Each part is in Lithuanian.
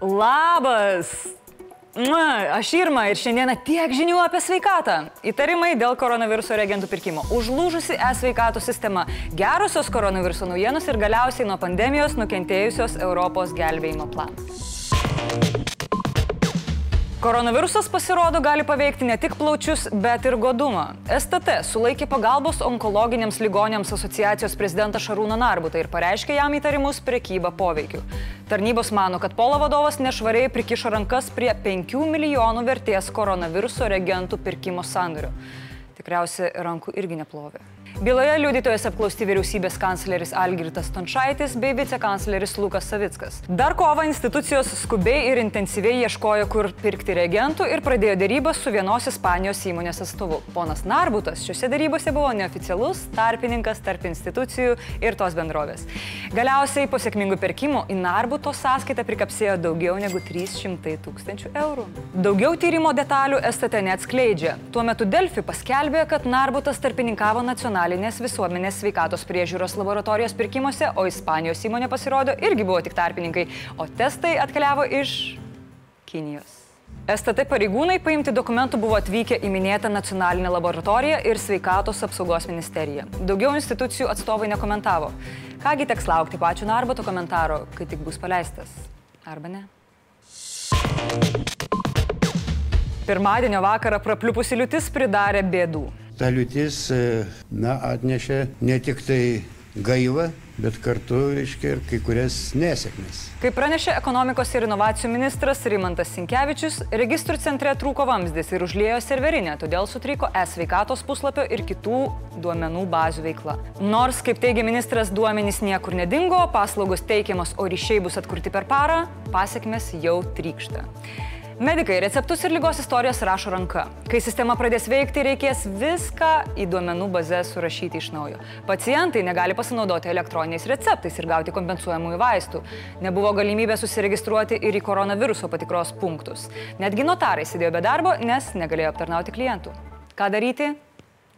Labas! Aš Irma ir šiandieną tiek žinių apie sveikatą. Įtarimai dėl koronaviruso reagentų pirkimo. Užlūžusi e-sveikatos sistema. Gerosios koronaviruso naujienos ir galiausiai nuo pandemijos nukentėjusios Europos gelbėjimo planas. Koronavirusas pasirodo gali paveikti ne tik plaučius, bet ir godumą. STT sulaikė pagalbos onkologiniams ligonėms asociacijos prezidentą Šarūną Narbutą ir pareiškė jam įtarimus priekybą poveikiu. Tarnybos mano, kad Polo vadovas nešvariai prikišo rankas prie 5 milijonų vertės koronaviruso reagentų pirkimo sandorių. Tikriausiai rankų irgi neplovė. Byloje liudytojas apklausti vyriausybės kancleris Algirtas Tončaitis bei vicekancleris Lukas Savickas. Dar kovą institucijos skubiai ir intensyviai ieškojo, kur pirkti reagentų ir pradėjo dėrybas su vienos Ispanijos įmonės atstovu. Ponas Narbutas šiuose dėrybose buvo neoficialus tarpininkas tarp institucijų ir tos bendrovės. Galiausiai po sėkmingų pirkimų į Narbuto sąskaitą prikapsėjo daugiau negu 300 tūkstančių eurų. Daugiau tyrimo detalių STT neatskleidžia. Tuo metu Delfi paskelbė, kad Narbutas tarpininkavo nacionalinėje nacionalinės visuomenės sveikatos priežiūros laboratorijos pirkimuose, o Ispanijos įmonė pasirodo irgi buvo tik tarpininkai, o testai atkeliavo iš Kinijos. STT pareigūnai paimti dokumentų buvo atvykę į minėtą nacionalinę laboratoriją ir sveikatos apsaugos ministeriją. Daugiau institucijų atstovai nekomentavo. Kągi teks laukti pačių Narbato komentaro, kai tik bus paleistas. Arba ne? Pirmadienio vakarą prapliupusi liūtis pridarė bėdų ta liūtis, e, na, atnešė ne tik tai gaivą, bet kartu, reiškia, ir kai kurias nesėkmes. Kaip pranešė ekonomikos ir inovacijų ministras Rimantas Sinkevičius, registrų centre trūko vamzdis ir užlėjo serverinę, todėl sutriko e-sveikatos puslapio ir kitų duomenų bazių veikla. Nors, kaip teigia ministras, duomenys niekur nedingo, paslaugos teikiamos, o ryšiai bus atkurti per parą, pasiekmes jau trykšta. Medikai receptus ir lygos istorijas rašo ranka. Kai sistema pradės veikti, reikės viską į duomenų bazę surašyti iš naujo. Pacientai negali pasinaudoti elektroniniais receptais ir gauti kompensuojamųjų vaistų. Nebuvo galimybė susiregistruoti ir į koronaviruso patikros punktus. Netgi notarai sėdėjo be darbo, nes negalėjo aptarnauti klientų. Ką daryti?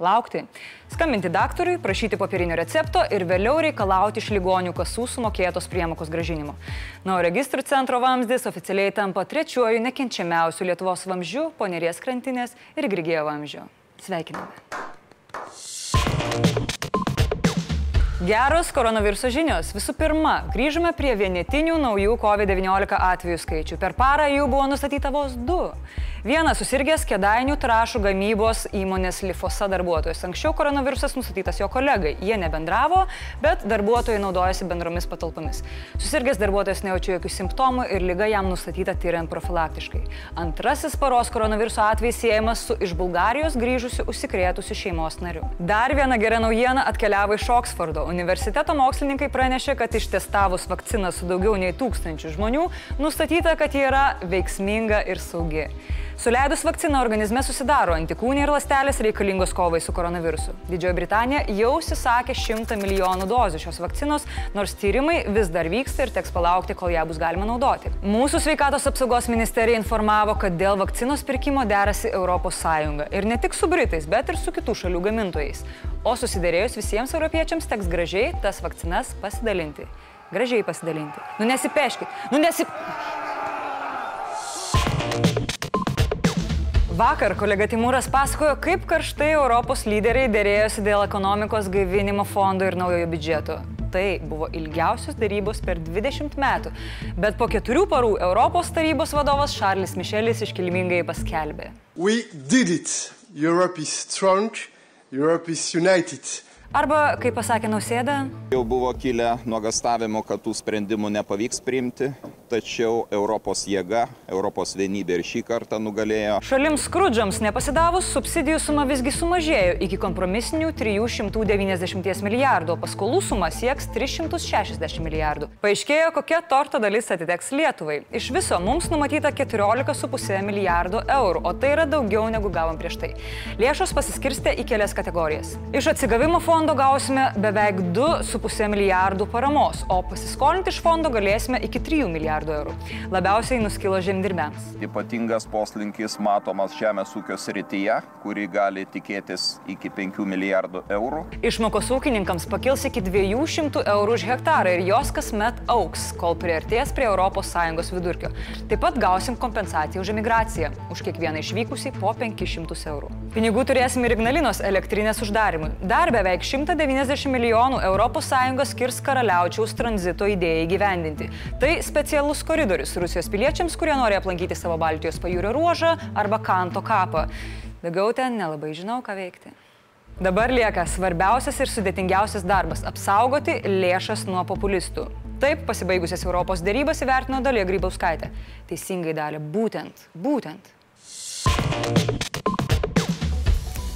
Laukti, skambinti daktarui, prašyti popierinio recepto ir vėliau reikalauti iš ligonių kasų sumokėtos priemokos gražinimo. Na, o registrų centro vamzdis oficialiai tampa trečiuoju nekenčiamiausiu Lietuvos vamzdžiu po Neries krantinės ir Grigėjo vamzdžio. Sveikiname. Geros koronaviruso žinios. Visų pirma, grįžome prie vienetinių naujų COVID-19 atvejų skaičių. Per parą jų buvo nustatyta vos du. Vienas susirgęs kėdainių trašų gamybos įmonės Lifosa darbuotojas. Anksčiau koronavirusas nustatytas jo kolegai. Jie nebendravo, bet darbuotojai naudojasi bendromis patalpomis. Susirgęs darbuotojas nejaučia jokių simptomų ir lyga jam nustatyta tyriant profilaktiškai. Antrasis paros koronaviruso atvejis siejamas su iš Bulgarijos grįžusiu užsikrėtusiu šeimos nariu. Dar viena gera naujiena atkeliavo iš Oksfordo. Universiteto mokslininkai pranešė, kad ištestavus vakciną su daugiau nei tūkstančių žmonių, nustatyta, kad ji yra veiksminga ir saugi. Suleidus vakciną organizme susidaro antikūniai ir lastelės reikalingos kovai su koronavirusu. Didžioji Britanija jau užsisakė 100 milijonų dozių šios vakcinos, nors tyrimai vis dar vyksta ir teks palaukti, kol ją bus galima naudoti. Mūsų sveikatos apsaugos ministerija informavo, kad dėl vakcinos pirkimo derasi ES ir ne tik su Britais, bet ir su kitų šalių gamintojais. O susidėrėjus visiems europiečiams teks gražiai tas vakcinas pasidalinti. Gražiai pasidalinti. Nu nesipeškit. Nu nesipeškit. Vakar kolega Timūras pasakojo, kaip karštai Europos lyderiai dėrėjosi dėl ekonomikos gaivinimo fondo ir naujojo biudžeto. Tai buvo ilgiausios darybos per 20 metų, bet po keturių parų Europos tarybos vadovas Šarlis Mišelis iškilmingai paskelbė. Europe is strong, Europe is united. Arba, kaip pasakė Nausėda, jau buvo kilę nuogastavimo, kad tų sprendimų nepavyks priimti, tačiau Europos jėga, Europos vienybė ir šį kartą nugalėjo. Šalims skrudžiams nepasidavus, subsidijų suma visgi sumažėjo iki kompromisinių 390 milijardų, o paskolų suma sieks 360 milijardų. Paaiškėjo, kokia torto dalis atiteks Lietuvai. Iš viso mums numatyta 14,5 milijardų eurų, o tai yra daugiau negu gavom prieš tai. Lėšos pasiskirstė į kelias kategorijas. Iš atsigavimo fondo fondo gausime beveik 2,5 milijardų paramos, o pasiskolinti iš fondo galėsime iki 3 milijardų eurų. Labiausiai nuskilo žemdirbėms. Ypatingas poslinkis matomas žemės ūkio srityje, kuri gali tikėtis iki 5 milijardų eurų. Išmokos ūkininkams pakils iki 200 eurų už hektarą ir jos kasmet auks, kol priartės prie ES vidurkio. Taip pat gausim kompensaciją už emigraciją, už kiekvieną išvykusį po 500 eurų. Pinigų turėsim ir Ignalinos elektrinės uždarimui. Dar beveik 190 milijonų ES skirs karaliaučiaus tranzito idėjai gyvendinti. Tai specialus koridorius Rusijos piliečiams, kurie nori aplankyti savo Baltijos pajūrio ruožą arba Kanto kapą. Daugiau ten nelabai žinau, ką veikti. Dabar lieka svarbiausias ir sudėtingiausias darbas - apsaugoti lėšas nuo populistų. Taip pasibaigusias Europos dėrybas įvertino Dalė Grybauskaitė. Teisingai dalė būtent, būtent.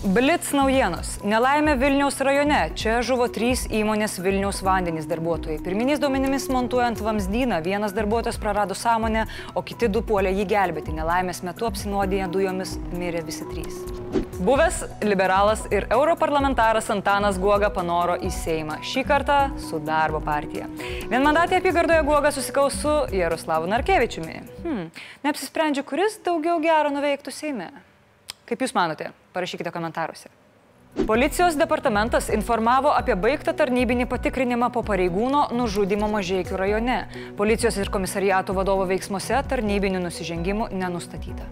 Blitz naujienos. Nelaimė Vilniaus rajone. Čia žuvo trys įmonės Vilniaus vandenys darbuotojai. Pirminiais duomenimis montuojant vamzdyną vienas darbuotojas prarado sąmonę, o kiti du puolė jį gelbėti. Nelaimės metu apsinuodiję dujomis mirė visi trys. Buvęs liberalas ir europarlamentaras Antanas Guoga panoro į Seimą. Šį kartą su darbo partija. Vienmandatė apygardoje Guoga susikaus su Jaroslavu Narkevičiumi. Hmm, neapsisprendžiu, kuris daugiau gero nuveiktų Seime. Kaip Jūs manote? Parašykite komentaruose. Policijos departamentas informavo apie baigtą tarnybinį patikrinimą po pareigūno nužudimo Mažiekių rajone. Policijos ir komisariato vadovo veiksmuose tarnybinių nusižengimų nenustatyta.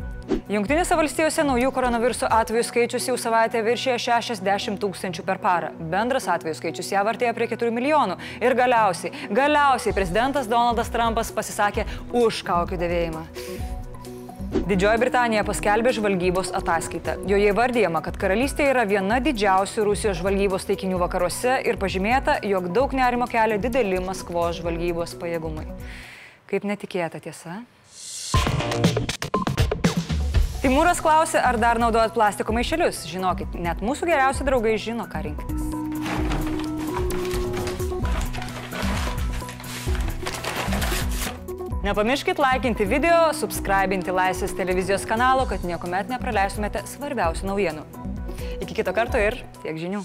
Junktinėse valstijose naujų koronaviruso atvejų skaičius jau savaitę viršė 60 tūkstančių per parą. Bendras atvejų skaičius ją artėja prie 4 milijonų. Ir galiausiai, galiausiai prezidentas Donaldas Trumpas pasisakė už kaukių dėvėjimą. Didžioji Britanija paskelbė žvalgybos ataskaitą. Joje įvardyjama, kad karalystė yra viena didžiausių Rusijos žvalgybos taikinių vakaruose ir pažymėta, jog daug nerimo kelia dideli Maskvos žvalgybos pajėgumai. Kaip netikėta tiesa? Timūras klausė, ar dar naudojat plastiko maišelius. Žinokit, net mūsų geriausi draugai žino, ką rinktis. Nepamirškit laikinti video, subscribinti Laisvės televizijos kanalo, kad niekuomet nepraleistumėte svarbiausių naujienų. Iki kito karto ir tiek žinių.